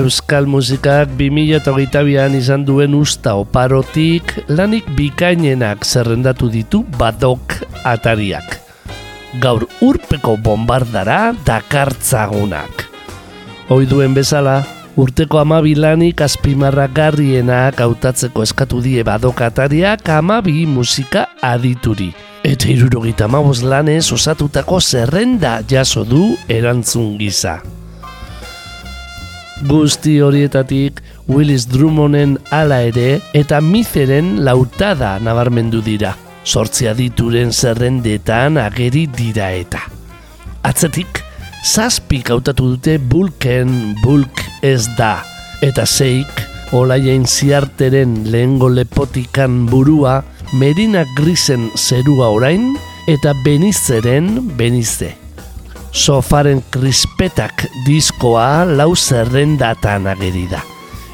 Euskal musikak 2008an izan duen usta oparotik lanik bikainenak zerrendatu ditu badok atariak. Gaur urpeko bombardara dakartzagunak. Hoi duen bezala, urteko amabi lanik azpimarragarrienak hautatzeko eskatu die badok atariak amabi musika adituri. Eta irurogita lanez osatutako zerrenda jaso du erantzun gisa. Guzti horietatik Willis Drummonden ala ere eta Mizeren lautada nabarmendu dira. Sortzi adituren zerrendetan ageri dira eta. Atzetik, zazpik hautatu dute bulken bulk ez da. Eta zeik, olaien ziarteren lehengo lepotikan burua, Merina Grisen zerua orain, eta Benizeren benize. Sofaren krispetak diskoa lau zerrendatan ageri da.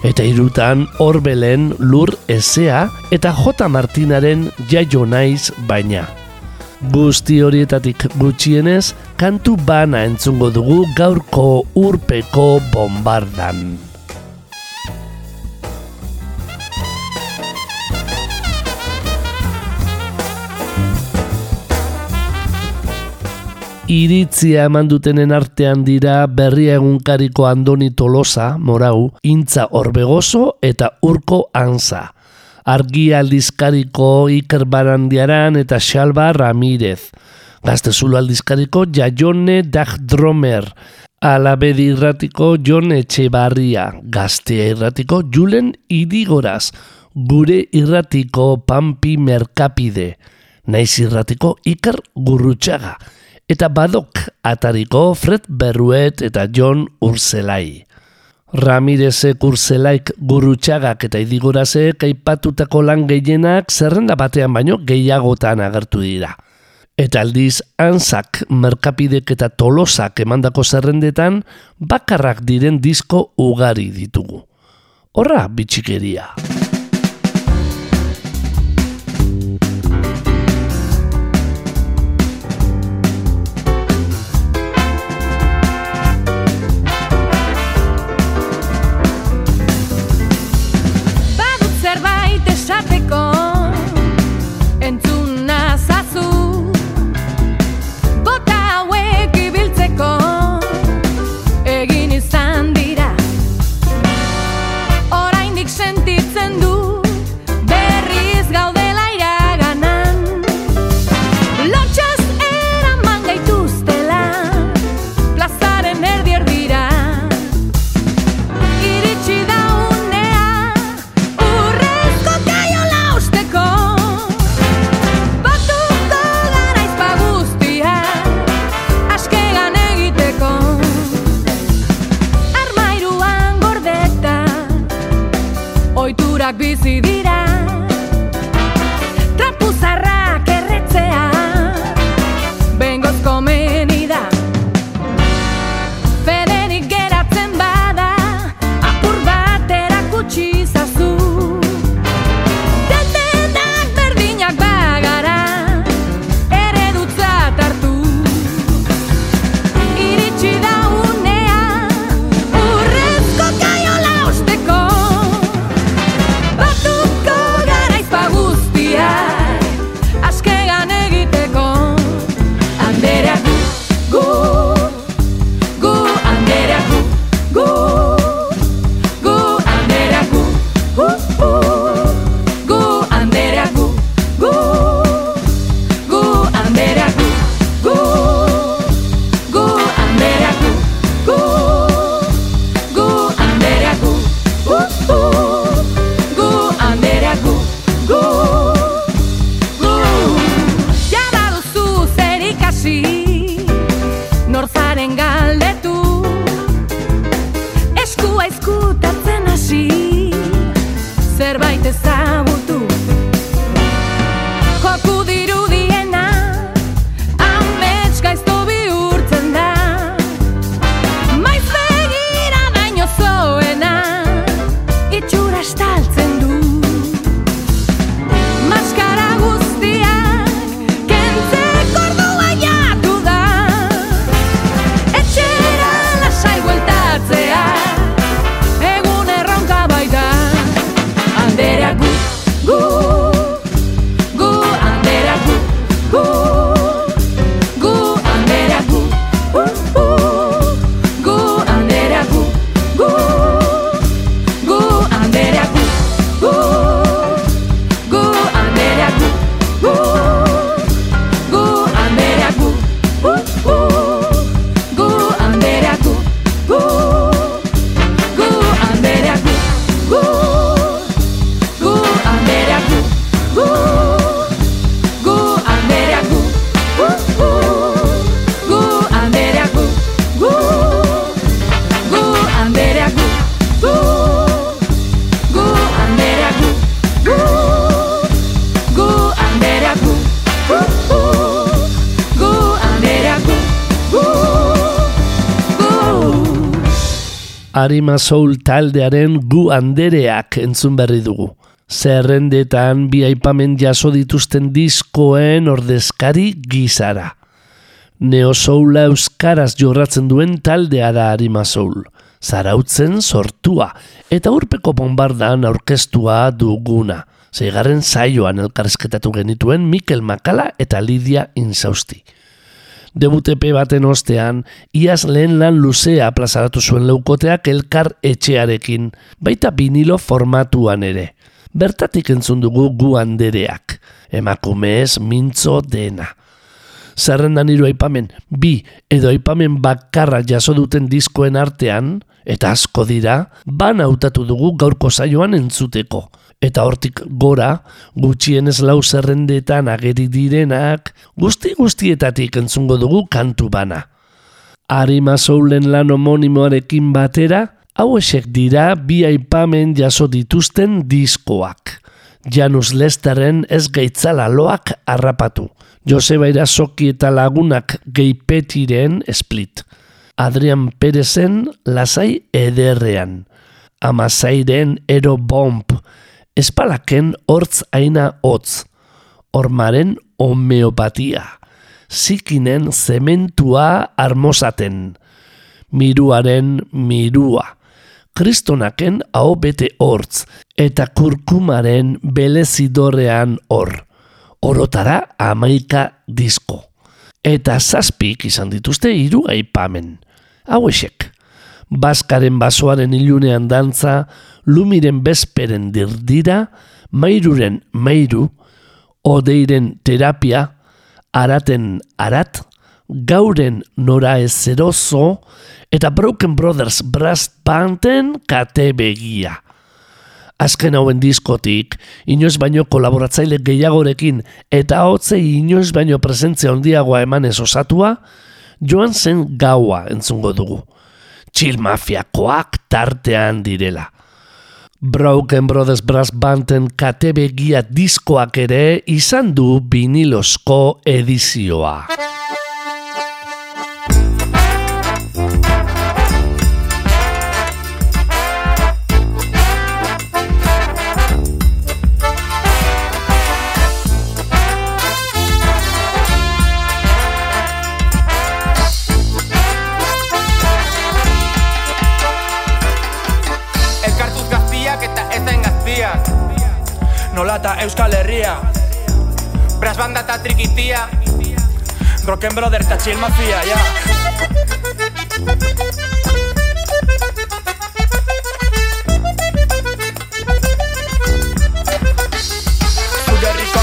Eta irutan Orbelen lur ezea eta J. Martinaren jaio naiz baina. Guzti horietatik gutxienez, kantu bana entzungo dugu gaurko urpeko bombardan. Iritzia eman dutenen artean dira berria egunkariko Andoni Tolosa, morau, intza orbegoso eta urko anza. Argi aldizkariko Iker Barandiaran eta Xalba Ramirez. Gaztezulo aldizkariko Jaione Dagdromer. Alabedi irratiko Jon Etxebarria. Gaztea irratiko Julen Idigoraz. Gure irratiko Pampi Merkapide. Naiz irratiko Iker Gurrutxaga eta badok atariko Fred Berruet eta John Urzelai. Ramirezek Urzelaik gurutxagak eta idigorazek aipatutako lan gehienak zerrenda batean baino gehiagotan agertu dira. Eta aldiz, anzak, merkapidek eta tolosak emandako zerrendetan bakarrak diren disko ugari ditugu. Horra, bitxikeria. Arima Soul taldearen gu andereak entzun berri dugu. Zerrendetan bi aipamen jaso dituzten diskoen ordezkari gizara. Neo Soula euskaraz jorratzen duen taldea da Arima Soul. Zarautzen sortua eta urpeko bombardan aurkeztua duguna. Zeigarren saioan elkarrezketatu genituen Mikel Makala eta Lidia Insausti. Debutepe baten ostean, iaz lehen lan luzea plazaratu zuen leukoteak elkar etxearekin, baita vinilo formatuan ere. Bertatik entzun dugu gu andereak, emakumez mintzo dena. Zerrendan hiru aipamen, bi edo aipamen bakarra jaso duten diskoen artean, eta asko dira, ban hautatu dugu gaurko saioan entzuteko. Eta hortik gora, gutxienez lau zerrendetan ageri direnak, guzti guztietatik entzungo dugu kantu bana. Arima Soulen lan homonimoarekin batera, hauesek dira bi aipamen jaso dituzten diskoak. Janus Lesterren ez gaitzala loak harrapatu. Joseba Irasoki eta lagunak geipetiren split. Adrian Perezen lasai ederrean. Amazairen ero bomb. Espalaken hortz aina hotz. Ormaren homeopatia. Zikinen zementua armosaten. Miruaren mirua. Kristonaken hau bete hortz. Eta kurkumaren belezidorrean hor. Orotara amaika disko. Eta zazpik izan dituzte hiru aipamen. Hauesek. Baskaren basoaren ilunean dantza, lumiren bezperen dirdira, mairuren mairu, odeiren terapia, araten arat, gauren nora ezerozo, eta Broken Brothers Brass Banden kate begia. Azken hauen diskotik, inoiz baino kolaboratzaile gehiagorekin eta hotzei inoiz baino presentzia handiagoa emanez osatua, joan zen gaua entzungo dugu. Chill mafiakoak tartean direla. Broken Brothers Brass Banden kate begia diskoak ere izan du vinilozko edizioa. Nolata Euskal Herria. Brass banda eta trikitia Broken Brother eta Chill Mafia,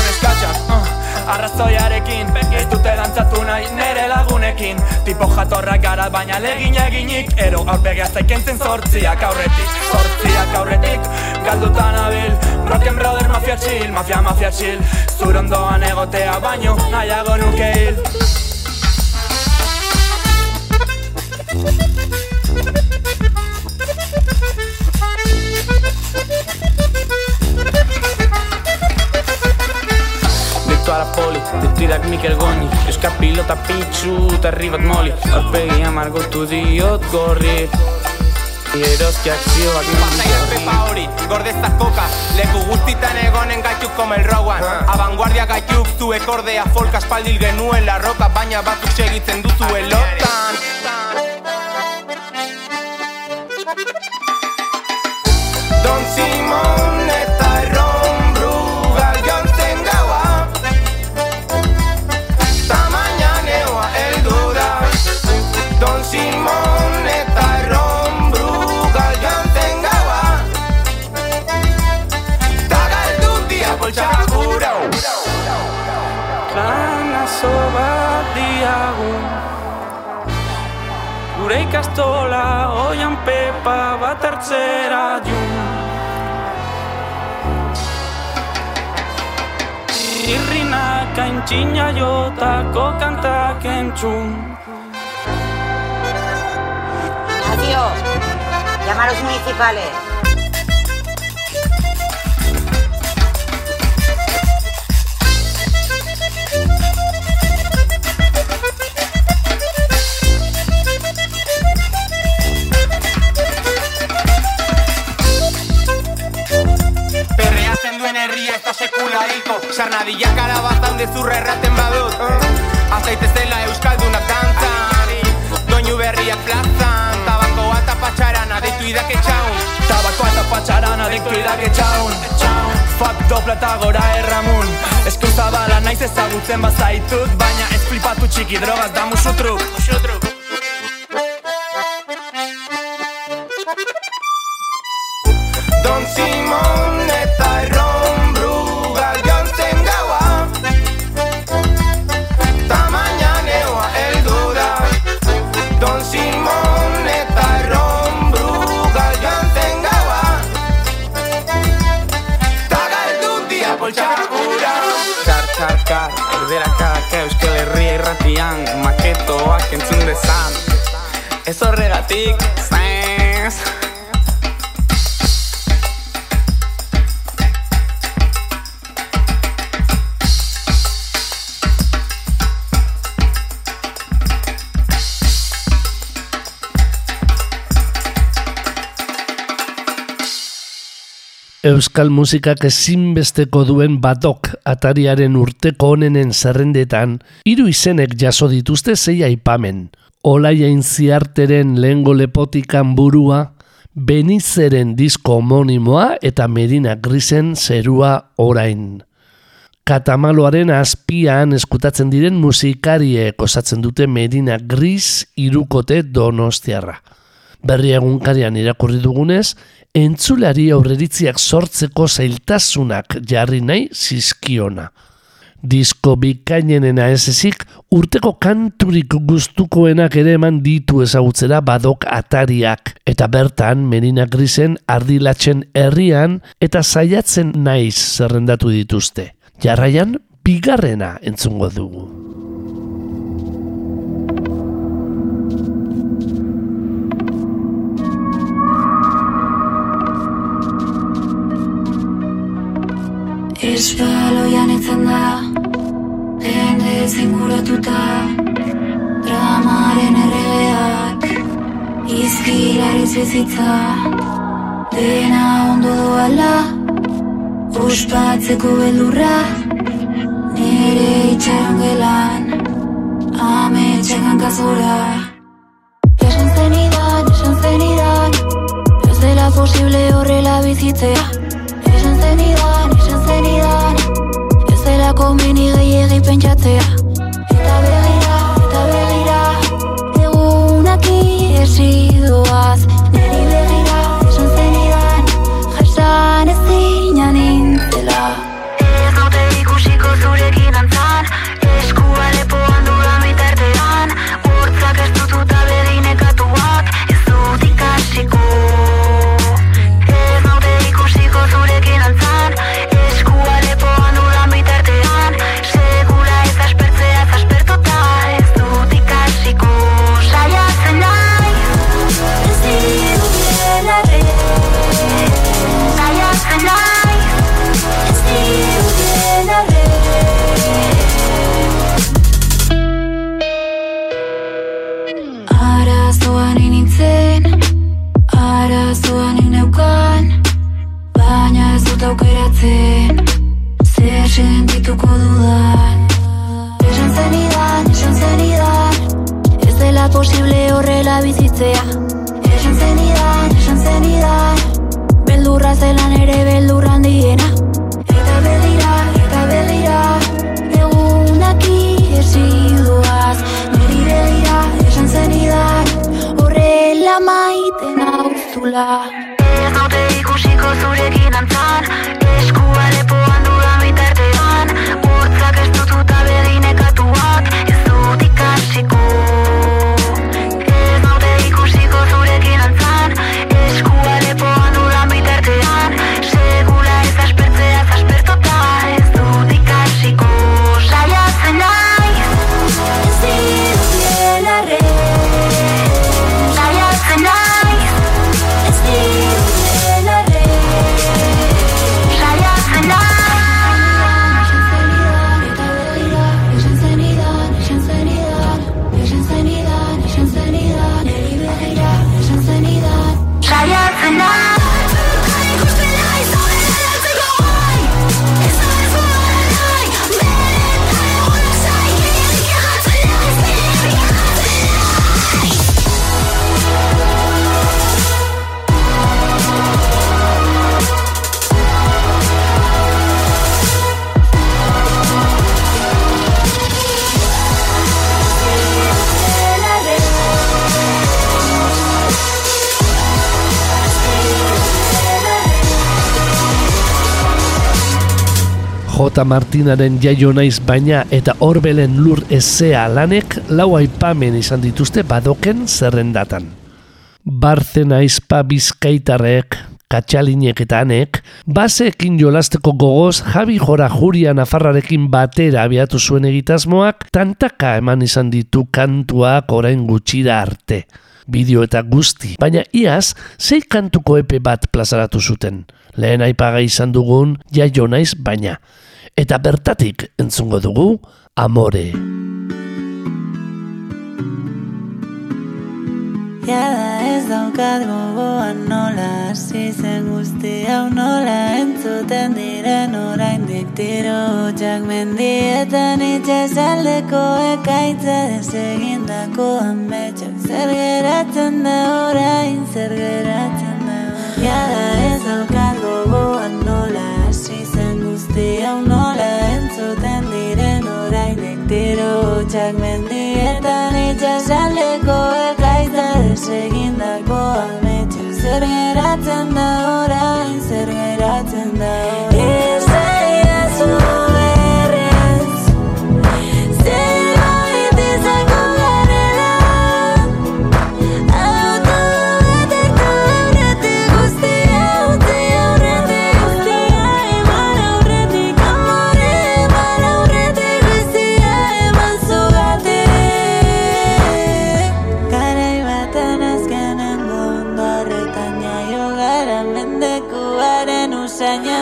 neskatxak, uh, arrazoiarekin. Ez dute dantzatu nahi nere lagunekin. Tipo jatorrak gara baina legin eginik. Ero aurpegia zaikentzen zortziak aurretik Zortziak aurretik. Galduta nabil Rock'n'roller brother mafia chill, mafia mafia chill. Zurondoan egotea baino nahiago nuke hil. A la poli, detirak Mikel Goni Euskal pilota pitxu eta ribat moli Aurpegia margotu diot gorri. Eroski akzioak Pasaia pepa hori, gordezta koka Leku guztitan egonen gaituk como el Rowan. Abanguardia gaituk zuek ordea folk aspaldil genuen la roka Baina batzuk segitzen duzu elotan. Don Simon oian pepa bat hartzera jun Irrinak aintzina jotako kantak entzun Adiós. Llama a municipales. Sekula hilko Sarnadilla karabazan dezurra erraten badut. Azaitez dela euskaldunak dantzan. Doinu berriak plazan. Tabakoa eta patxarana deitu idake txaun Tabakoa eta patxarana diktu idake txaun Fuck dopla eta gora erramun. Esku zabala naiz ezagutzen bazaitut Baina ez flipatu txiki drogaz da musu truk horregatik, zez Euskal musikak ezinbesteko duen batok atariaren urteko onenen zerrendetan, hiru izenek jaso dituzte zei aipamen. Olaia ziarteren lehengo lepotikan burua, Benizeren disko homonimoa eta Medina Grisen zerua orain. Katamaloaren azpian eskutatzen diren musikariek osatzen dute Medina Gris irukote donostiarra. Berri egunkarian irakurri dugunez, entzulari aurreritziak sortzeko zailtasunak jarri nahi zizkiona. Disko bikainenena ez ezik, urteko kanturik gustukoenak ere eman ditu ezagutzera badok atariak, eta bertan Merina Grisen ardilatzen herrian eta saiatzen naiz zerrendatu dituzte. Jarraian, bigarrena entzungo dugu. Espaloian etzen da Jende zinguratuta Dramaren erregeak Izkilariz bizitza Dena ondo doala Ospatzeko beldurra Nere itxaron gelan Ame txekan kazora Esan zenidan, esan zenidan Ez dela posible horrela bizitzea Esan zenidan, esan zenidan Ez dela komeni gehiagi pentsatzea. Eta begira, eta begira Egunak iesi Martinaren jaio naiz baina eta horbelen lur ezea lanek lau aipamen izan dituzte badoken zerrendatan. Barzen aizpa bizkaitarrek, katxalinek eta anek, baseekin jolasteko gogoz Javi Jora Juria Nafarrarekin batera abiatu zuen egitasmoak tantaka eman izan ditu kantuak orain gutxira arte. Bideo eta guzti, baina iaz, sei kantuko epe bat plazaratu zuten. Lehen aipaga izan dugun jaio naiz baina. Eta bertatik entzungo dugu Amore. Jada ez daukat gogoan nola hasi zen guzti hau nola entzuten diren oraindik tiro. Hotxak mendietan itxasaldeko ekaitza desegindako ametxak zer geratzen da orain zer geratzen da. Jada ez daukat gogoan nola guzti hau nola entzuten diren oraindik tiro hotxak mendietan itxasaldeko ekaitza desegindako ametxak zer geratzen da orain zer geratzen da orain Deku haren usaina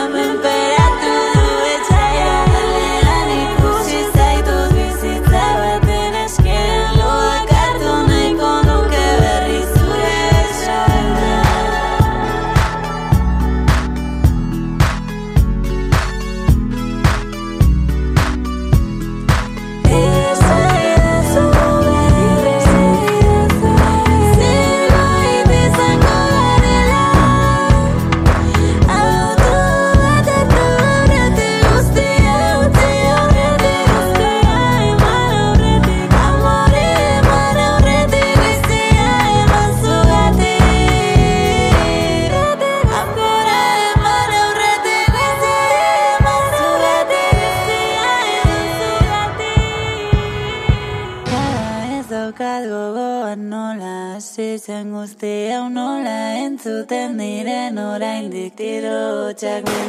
tiro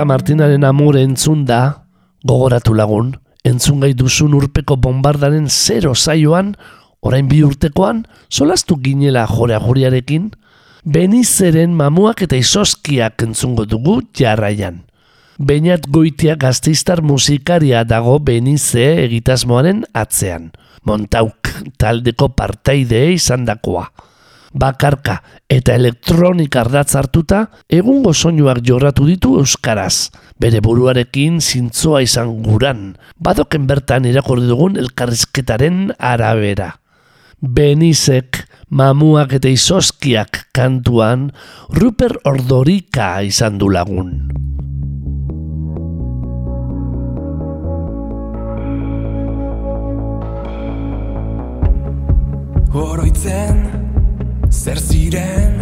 eta Martinaren amore entzun da, gogoratu lagun, entzun gai duzun urpeko bombardaren zero zaioan, orain bi urtekoan, solastu ginela jorea juriarekin, benizeren mamuak eta izoskiak entzungo dugu jarraian. Beinat goitia gazteiztar musikaria dago benize egitasmoaren atzean. Montauk taldeko partaide izan dakoa. Bakarka eta elektronik ardatz hartuta, egungo soinuak jorratu ditu euskaraz. Bere buruarekin zintzoa izan guran, badoken bertan irakorri dugun elkarrizketaren arabera. Benizek, mamuak eta izoskiak kantuan, Ruper Ordorika izan du lagun. Oroitzen, zer ziren?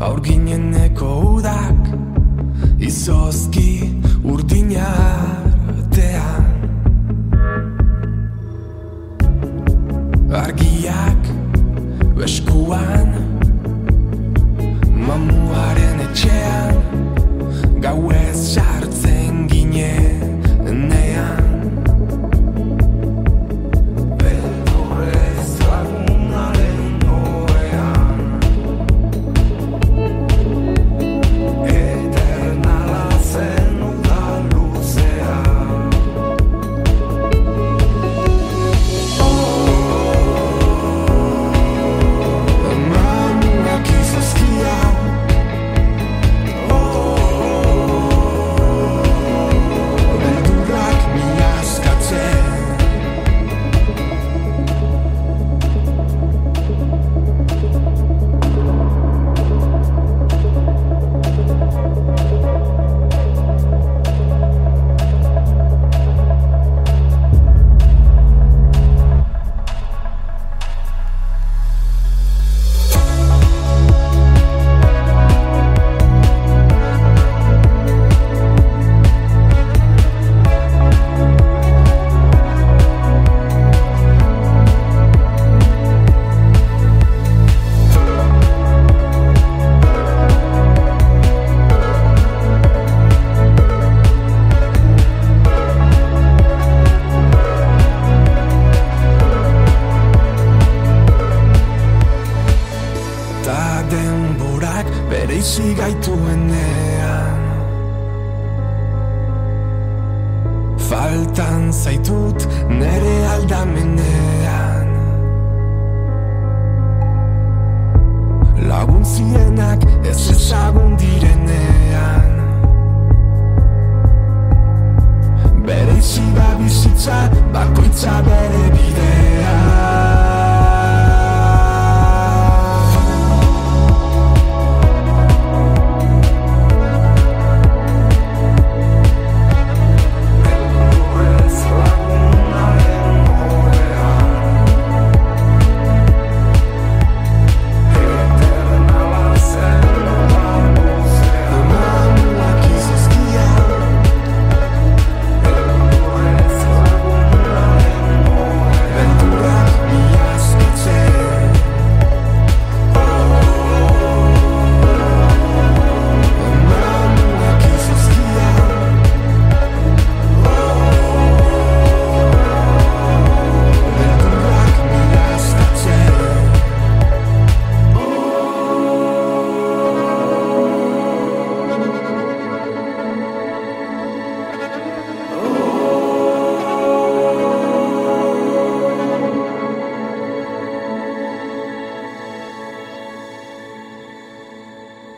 Aurgineneko udak Izozki urdinartean Argiak eskuan Mamuaren etxean Gauez sartzen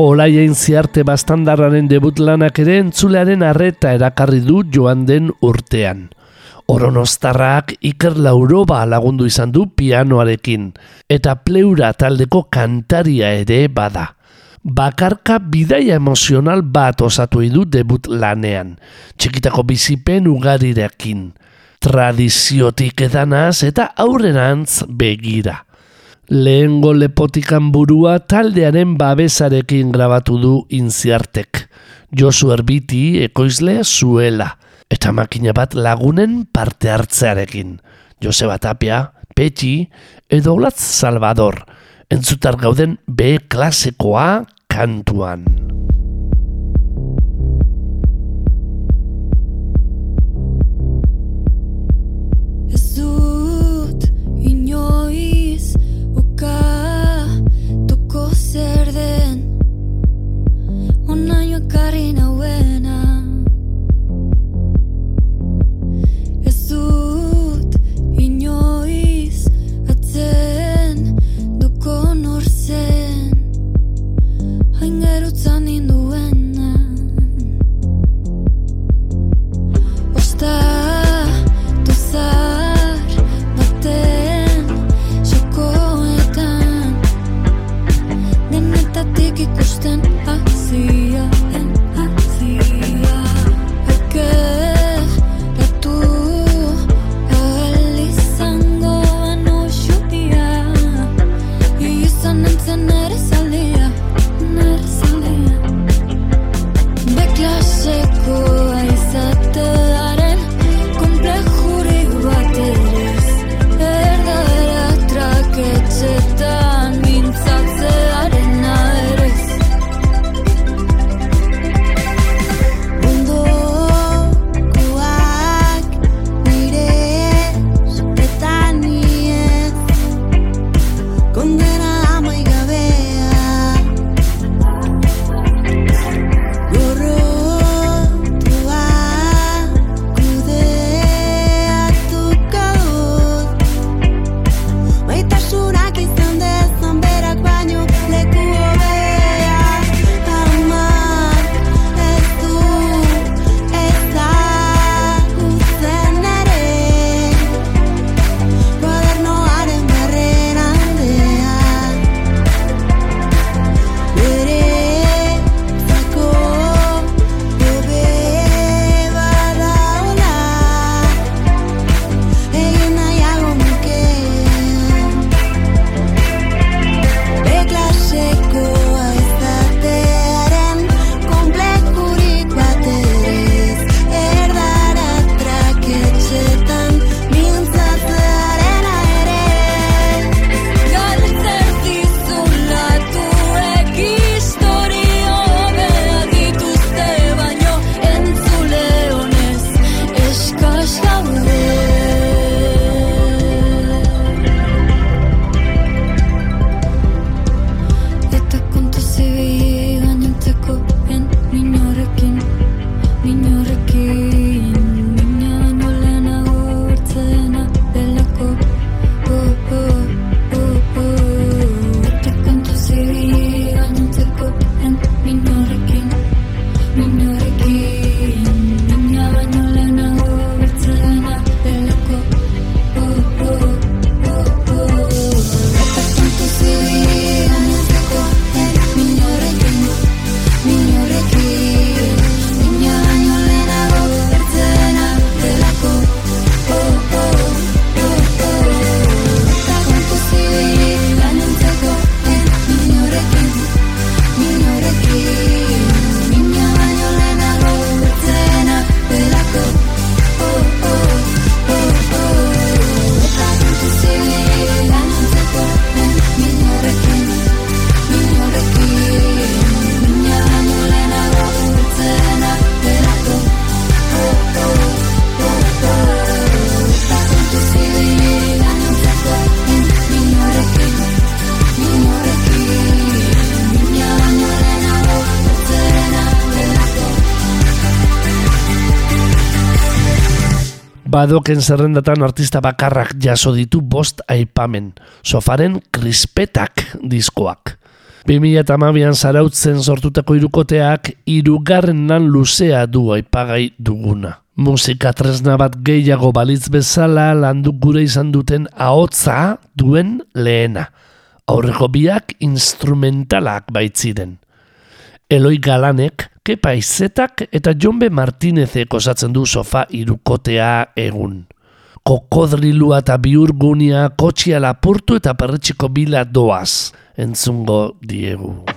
Olaien ziarte bastandarraren debut lanak ere entzulearen arreta erakarri du joan den urtean. Oronostarrak Iker Lauroba lagundu izan du pianoarekin, eta pleura taldeko kantaria ere bada. Bakarka bidaia emozional bat osatu du debut lanean, txikitako bizipen ugarirekin, tradiziotik edanaz eta aurrenantz begira lehengo lepotikan burua taldearen babesarekin grabatu du inziartek. Josu Erbiti ekoizle zuela, eta makina bat lagunen parte hartzearekin. Joseba Tapia, Peti, edo Olatz Salvador, entzutar gauden B klasekoa kantuan. Ez du tokor serden un año cariño bueno jesus y nois a ten do konor sen hay meruzanino que gustan así. Badoken zerrendatan artista bakarrak jaso ditu bost aipamen, sofaren krispetak diskoak. 2008an zarautzen sortutako irukoteak irugarren lan luzea du aipagai duguna. Musika tresna bat gehiago balitz bezala landu gure izan duten ahotza duen lehena. Aurreko biak instrumentalak baitziren. Eloi Galanek, Kepa Izetak eta Jonbe Martinezek osatzen du sofa irukotea egun. Kokodrilua eta biurgunia kotxia lapurtu eta perretxiko bila doaz. Entzungo diegu.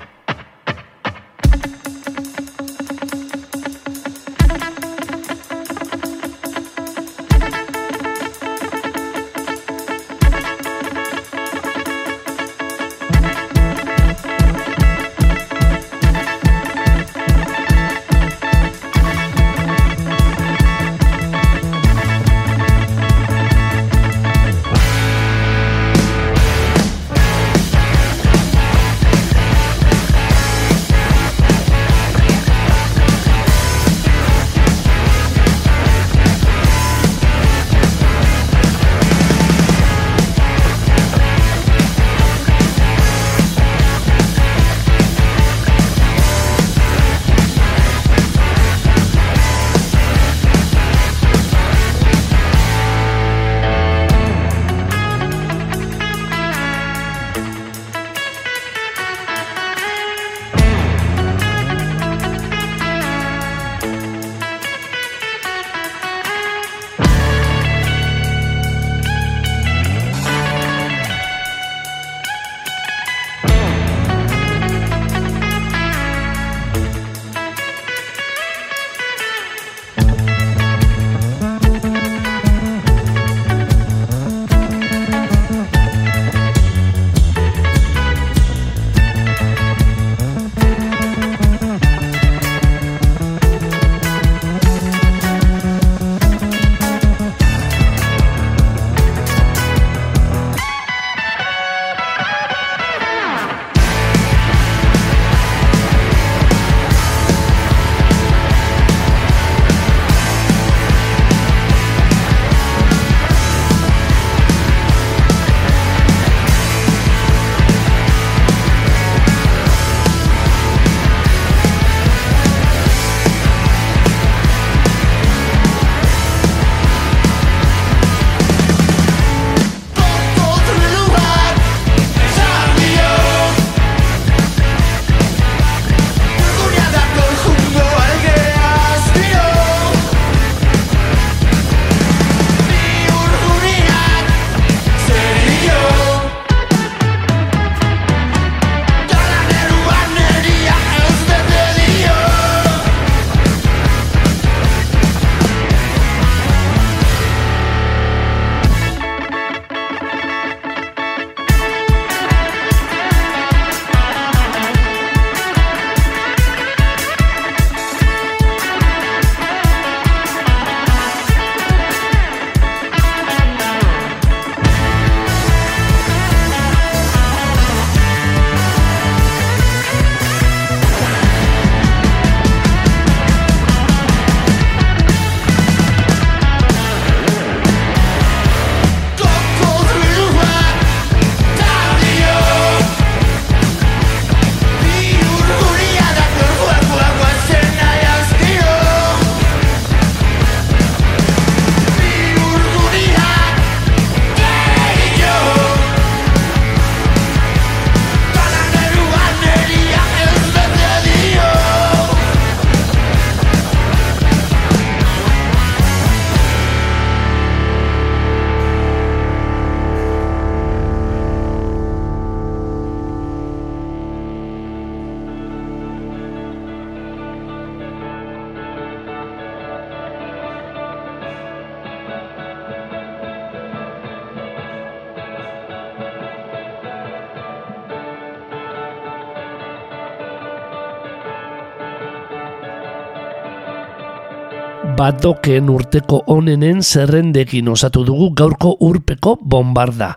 Badoken urteko onenen zerrendekin osatu dugu gaurko urpeko bombarda.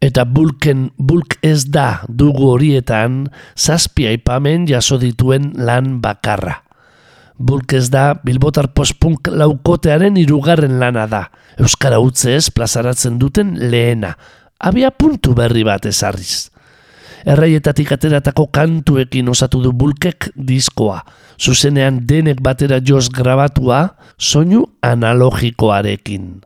Eta bulken bulk ez da dugu horietan zazpi aipamen jaso dituen lan bakarra. Bulk ez da Bilbotar postpunk laukotearen hirugarren lana da. Euskara utzez plazaratzen duten lehena. Abia puntu berri bat ezarriz. Erraietatik ateratako kantuekin osatu du bulkek diskoa. Zuzenean denek batera joz grabatua, soinu analogikoarekin.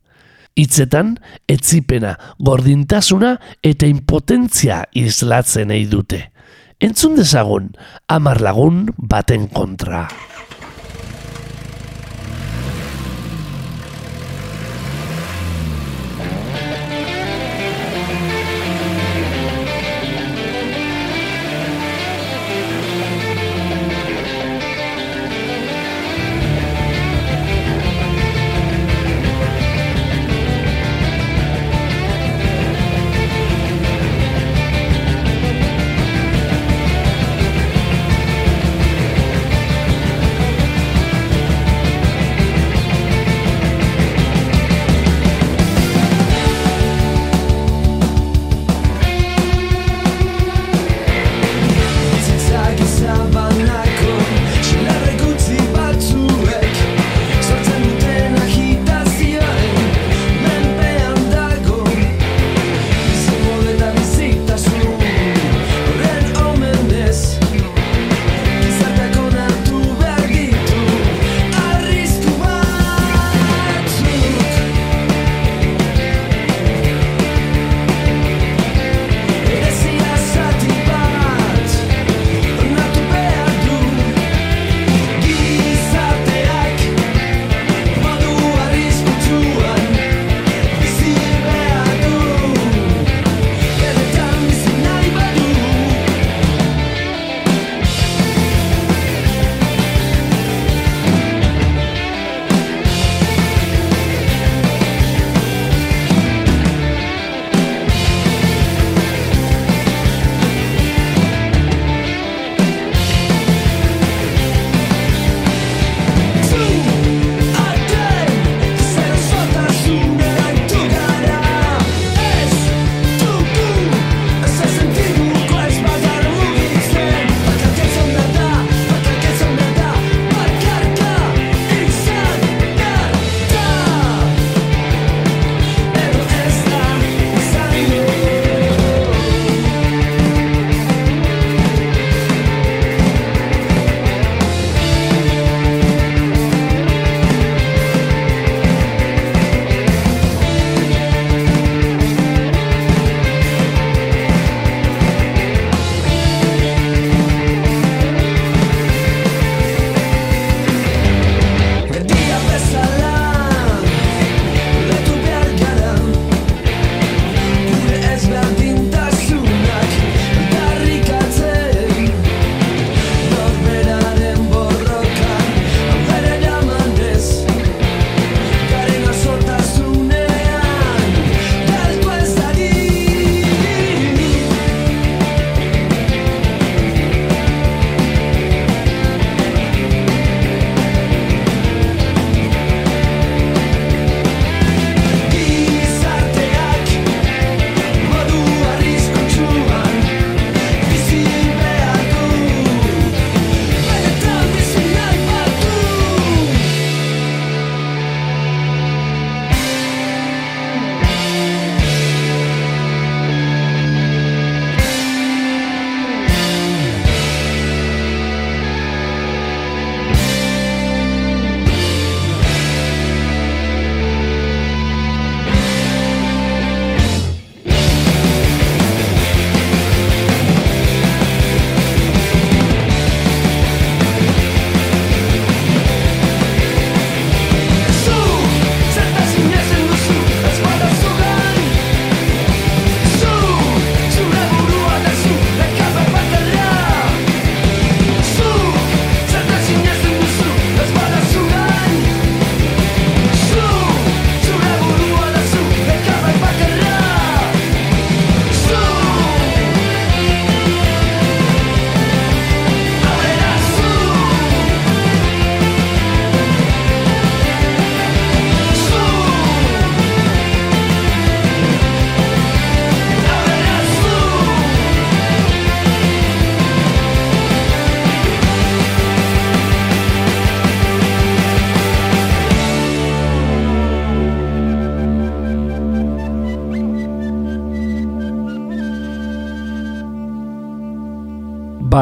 Hitzetan, etzipena, gordintasuna eta impotentzia islatzen ei dute. Entzun dezagun, amar lagun baten kontra.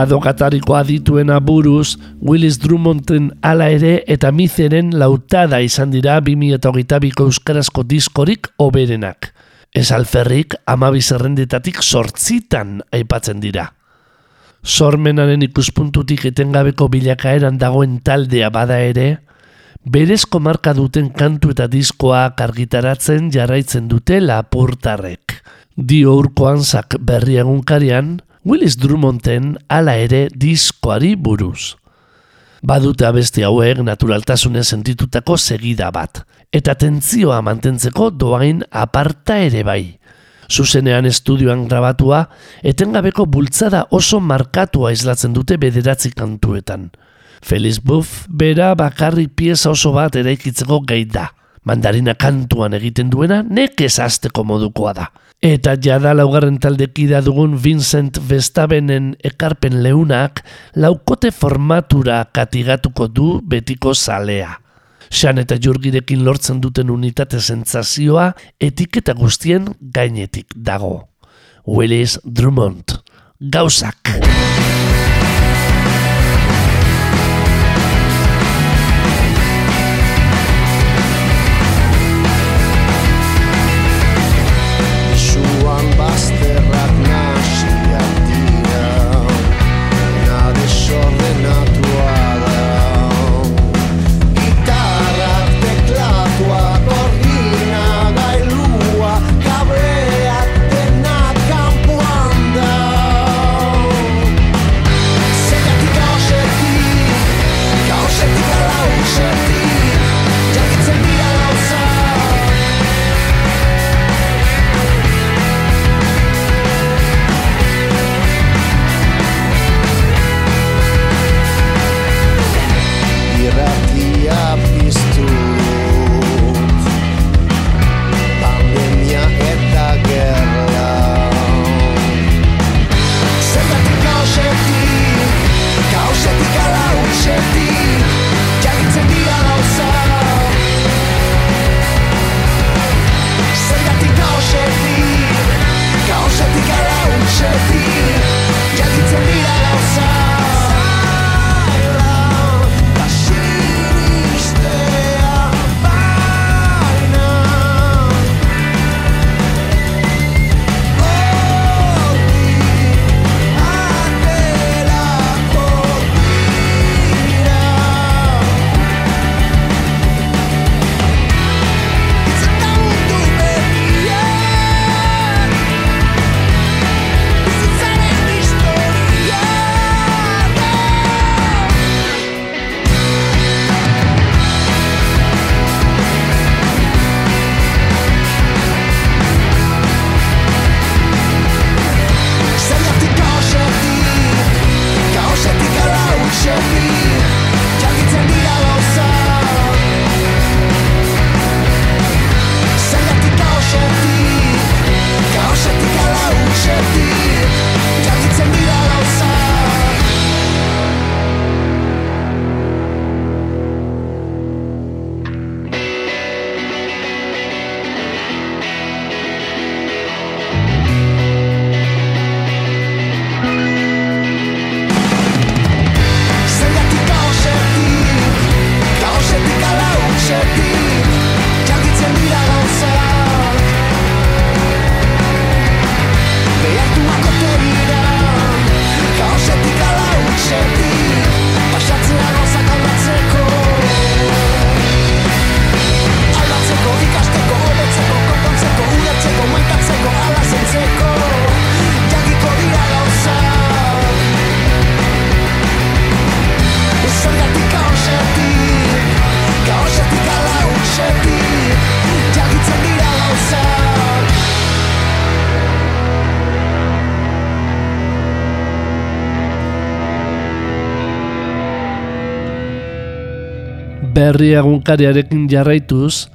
Badokatariko adituena buruz, Willis Drummonden ala ere eta mizeren lautada izan dira 2008ko euskarazko diskorik oberenak. Ez alferrik amabi zerrendetatik sortzitan aipatzen dira. Sormenaren ikuspuntutik etengabeko bilakaeran dagoen taldea bada ere, berezko marka duten kantu eta diskoak argitaratzen jarraitzen dute lapurtarrek. Dio urkoan zak berri egunkarian, Willis Drummonden hala ere diskoari buruz. Badute abesti hauek naturaltasunen sentitutako segida bat, eta tentzioa mantentzeko doain aparta ere bai. Zuzenean estudioan grabatua, etengabeko bultzada oso markatua islatzen dute bederatzi kantuetan. Feliz Buff bera bakarrik pieza oso bat eraikitzeko gai da. Mandarina kantuan egiten duena nekez azteko modukoa da. Eta jada laugarren taldekida dugun Vincent Vestabenen ekarpen leunak laukote formatura katigatuko du betiko zalea. Xan eta jurgirekin lortzen duten unitate sentsazioa etiketa guztien gainetik dago. Willis Drummond. Gauzak. Berri egunkariarekin jarraituz,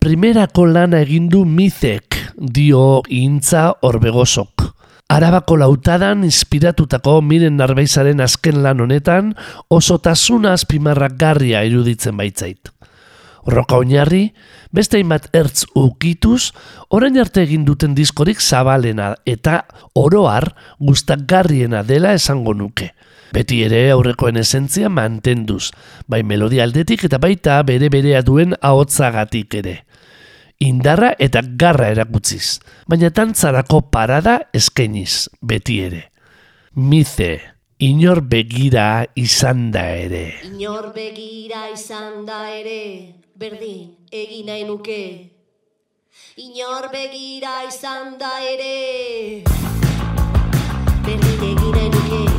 primerako lana egin du mizek, dio intza orbegosok. Arabako lautadan inspiratutako miren narbeizaren azken lan honetan oso tasuna azpimarragarria iruditzen baitzait. Roka oinarri, beste hainbat ertz ukituz, orain arte egin duten diskorik zabalena eta oroar gustagarriena dela esango nuke. Beti ere aurrekoen esentzia mantenduz, bai melodia aldetik eta baita bere berea duen ahotsagatik ere. Indarra eta garra erakutziz, baina tantzarako parada eskainiz, beti ere. Mize, inor begira izan da ere. Inor begira izan da ere, berdin egin nahi nuke. Inor begira izan da ere, berdin egin nahi nuke.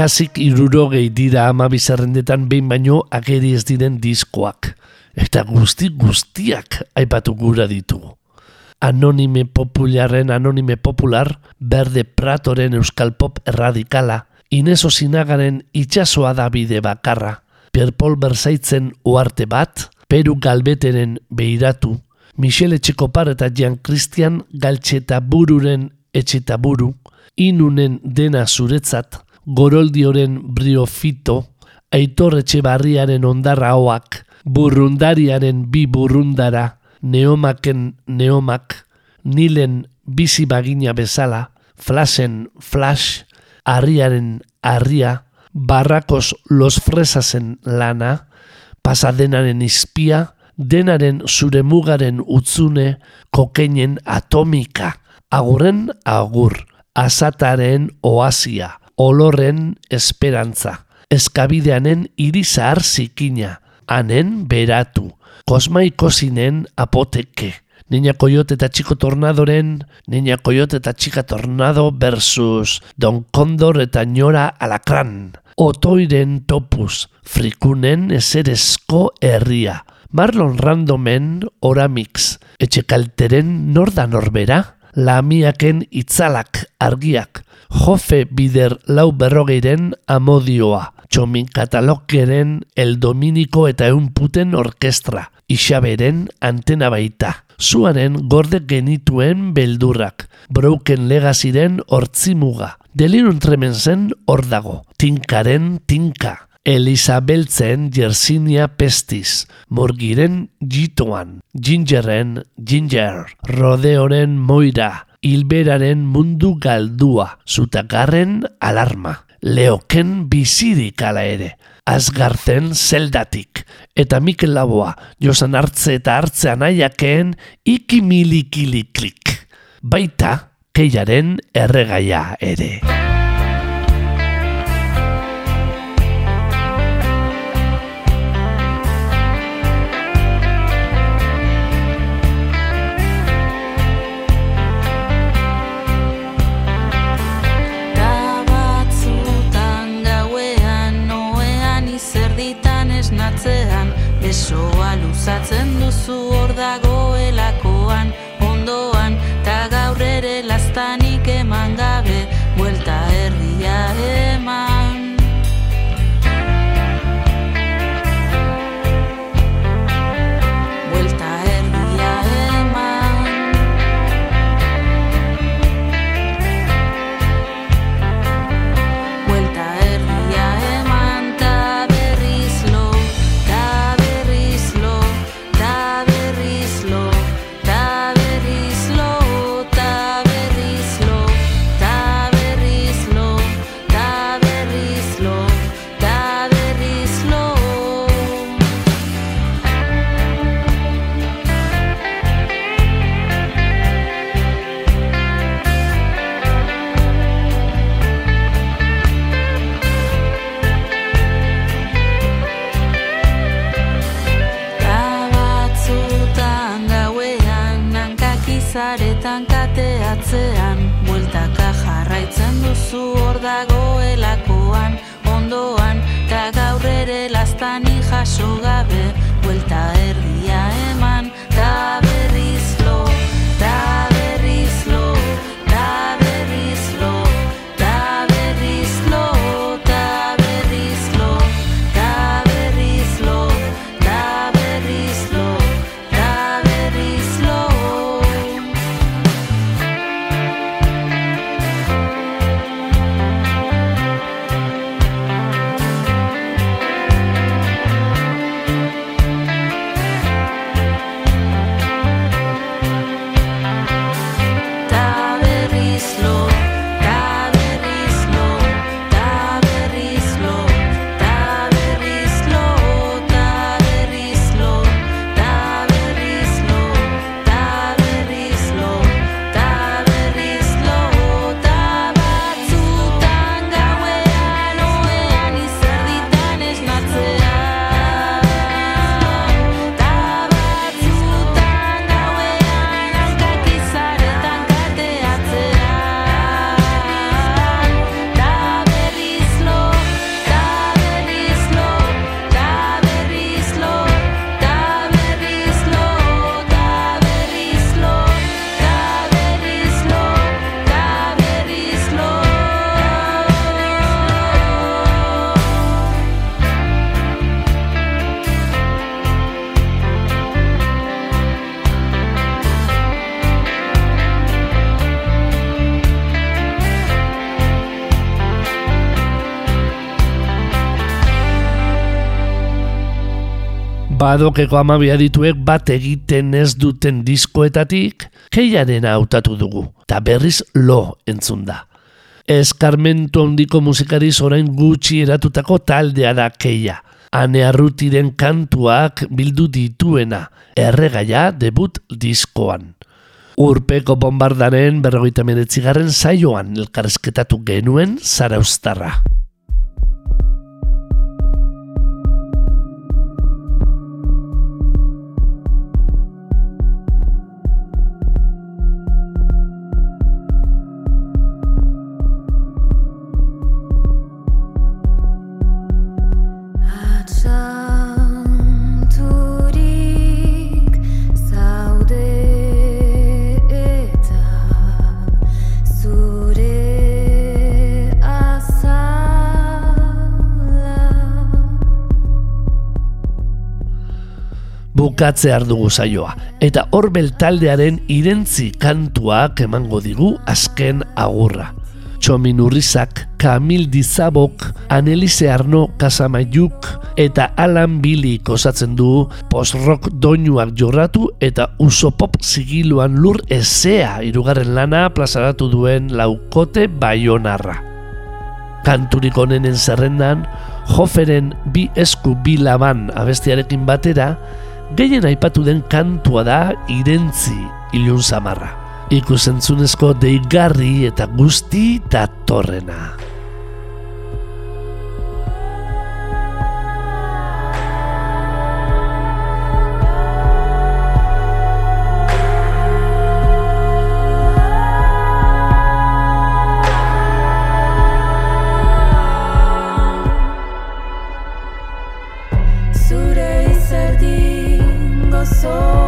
Kasik irurogei dira ama bizarrendetan behin baino ageri ez diren diskoak. Eta guzti guztiak aipatu gura ditugu. Anonime popularen anonime popular, Berde Pratoren euskal pop erradikala, Ineso Sinagaren itxasoa da bide bakarra, Pierpol Bersaitzen uarte bat, Peru Galbeteren beiratu, Michele Etxekopar eta Jean Christian Galtxeta bururen etxeta buru, inunen dena zuretzat, goroldioren briofito, aitor etxebarriaren ondarra hoak, burrundariaren bi burrundara, neomaken neomak, nilen bizi bagina bezala, flashen flash, harriaren harria, barrakos los fresasen lana, pasadenaren izpia, denaren zure mugaren utzune, kokeinen atomika, agurren agur, azataren oasia, olorren esperantza, eskabideanen irizar zikina, anen beratu, kosmaikosinen apoteke, Niña Coyote eta Chico Tornadoren, Niña Coyote eta Chica Tornado versus Don Condor eta Ñora Alakran. Otoiren topuz, frikunen eserezko herria. Marlon Randomen oramix, etxekalteren norda norbera, lamiaken itzalak argiak, jofe bider lau berrogeiren amodioa, txomin katalogeren el dominiko eta eunputen orkestra, isaberen antena baita, zuaren gorde genituen beldurrak, broken legaziren hortzimuga, delirun tremenzen hor dago, tinkaren tinka, Elisabeltzen Yersinia Pestis, Morgiren Jitoan, Gingerren Ginger, Rodeoren Moira, Hilberaren mundu galdua, Zutagarren alarma, Leoken bizirik ala ere, Azgarzen zeldatik, eta Mikel Laboa, Josan hartze eta hartzean aiakeen ikimilikiliklik. Baita, keiaren erregaia ere. Besoa luzatzen duzu hor dagoelakoan ondoan duzu hor dagoelakoan ondoan Ta gaur ere lastani jaso gabe Buelta Badokeko amabia dituek bat egiten ez duten diskoetatik, keiaren hautatu dugu, eta berriz lo entzun da. Eskarmentu handiko musikariz orain gutxi eratutako taldea da keia. Ane Arrutiren kantuak bildu dituena, erregaia debut diskoan. Urpeko bombardaren berrogeita meretzigarren saioan elkarrezketatu genuen zaraustarra. Bukatze dugu saioa, eta horbel taldearen irentzi kantuak emango digu azken agurra. Txomin Urrizak, Kamil Dizabok, Anelise Arno Kasamaiuk eta Alan Billy osatzen du post-rock doinuak jorratu eta uso pop zigiluan lur ezea irugarren lana plazaratu duen laukote baionarra. Kanturik onenen zerrendan, Joferen bi esku bi laban abestiarekin batera, gehien aipatu den kantua da irentzi ilun samarra. Ikusentzunezko deigarri eta guzti datorrena. soul.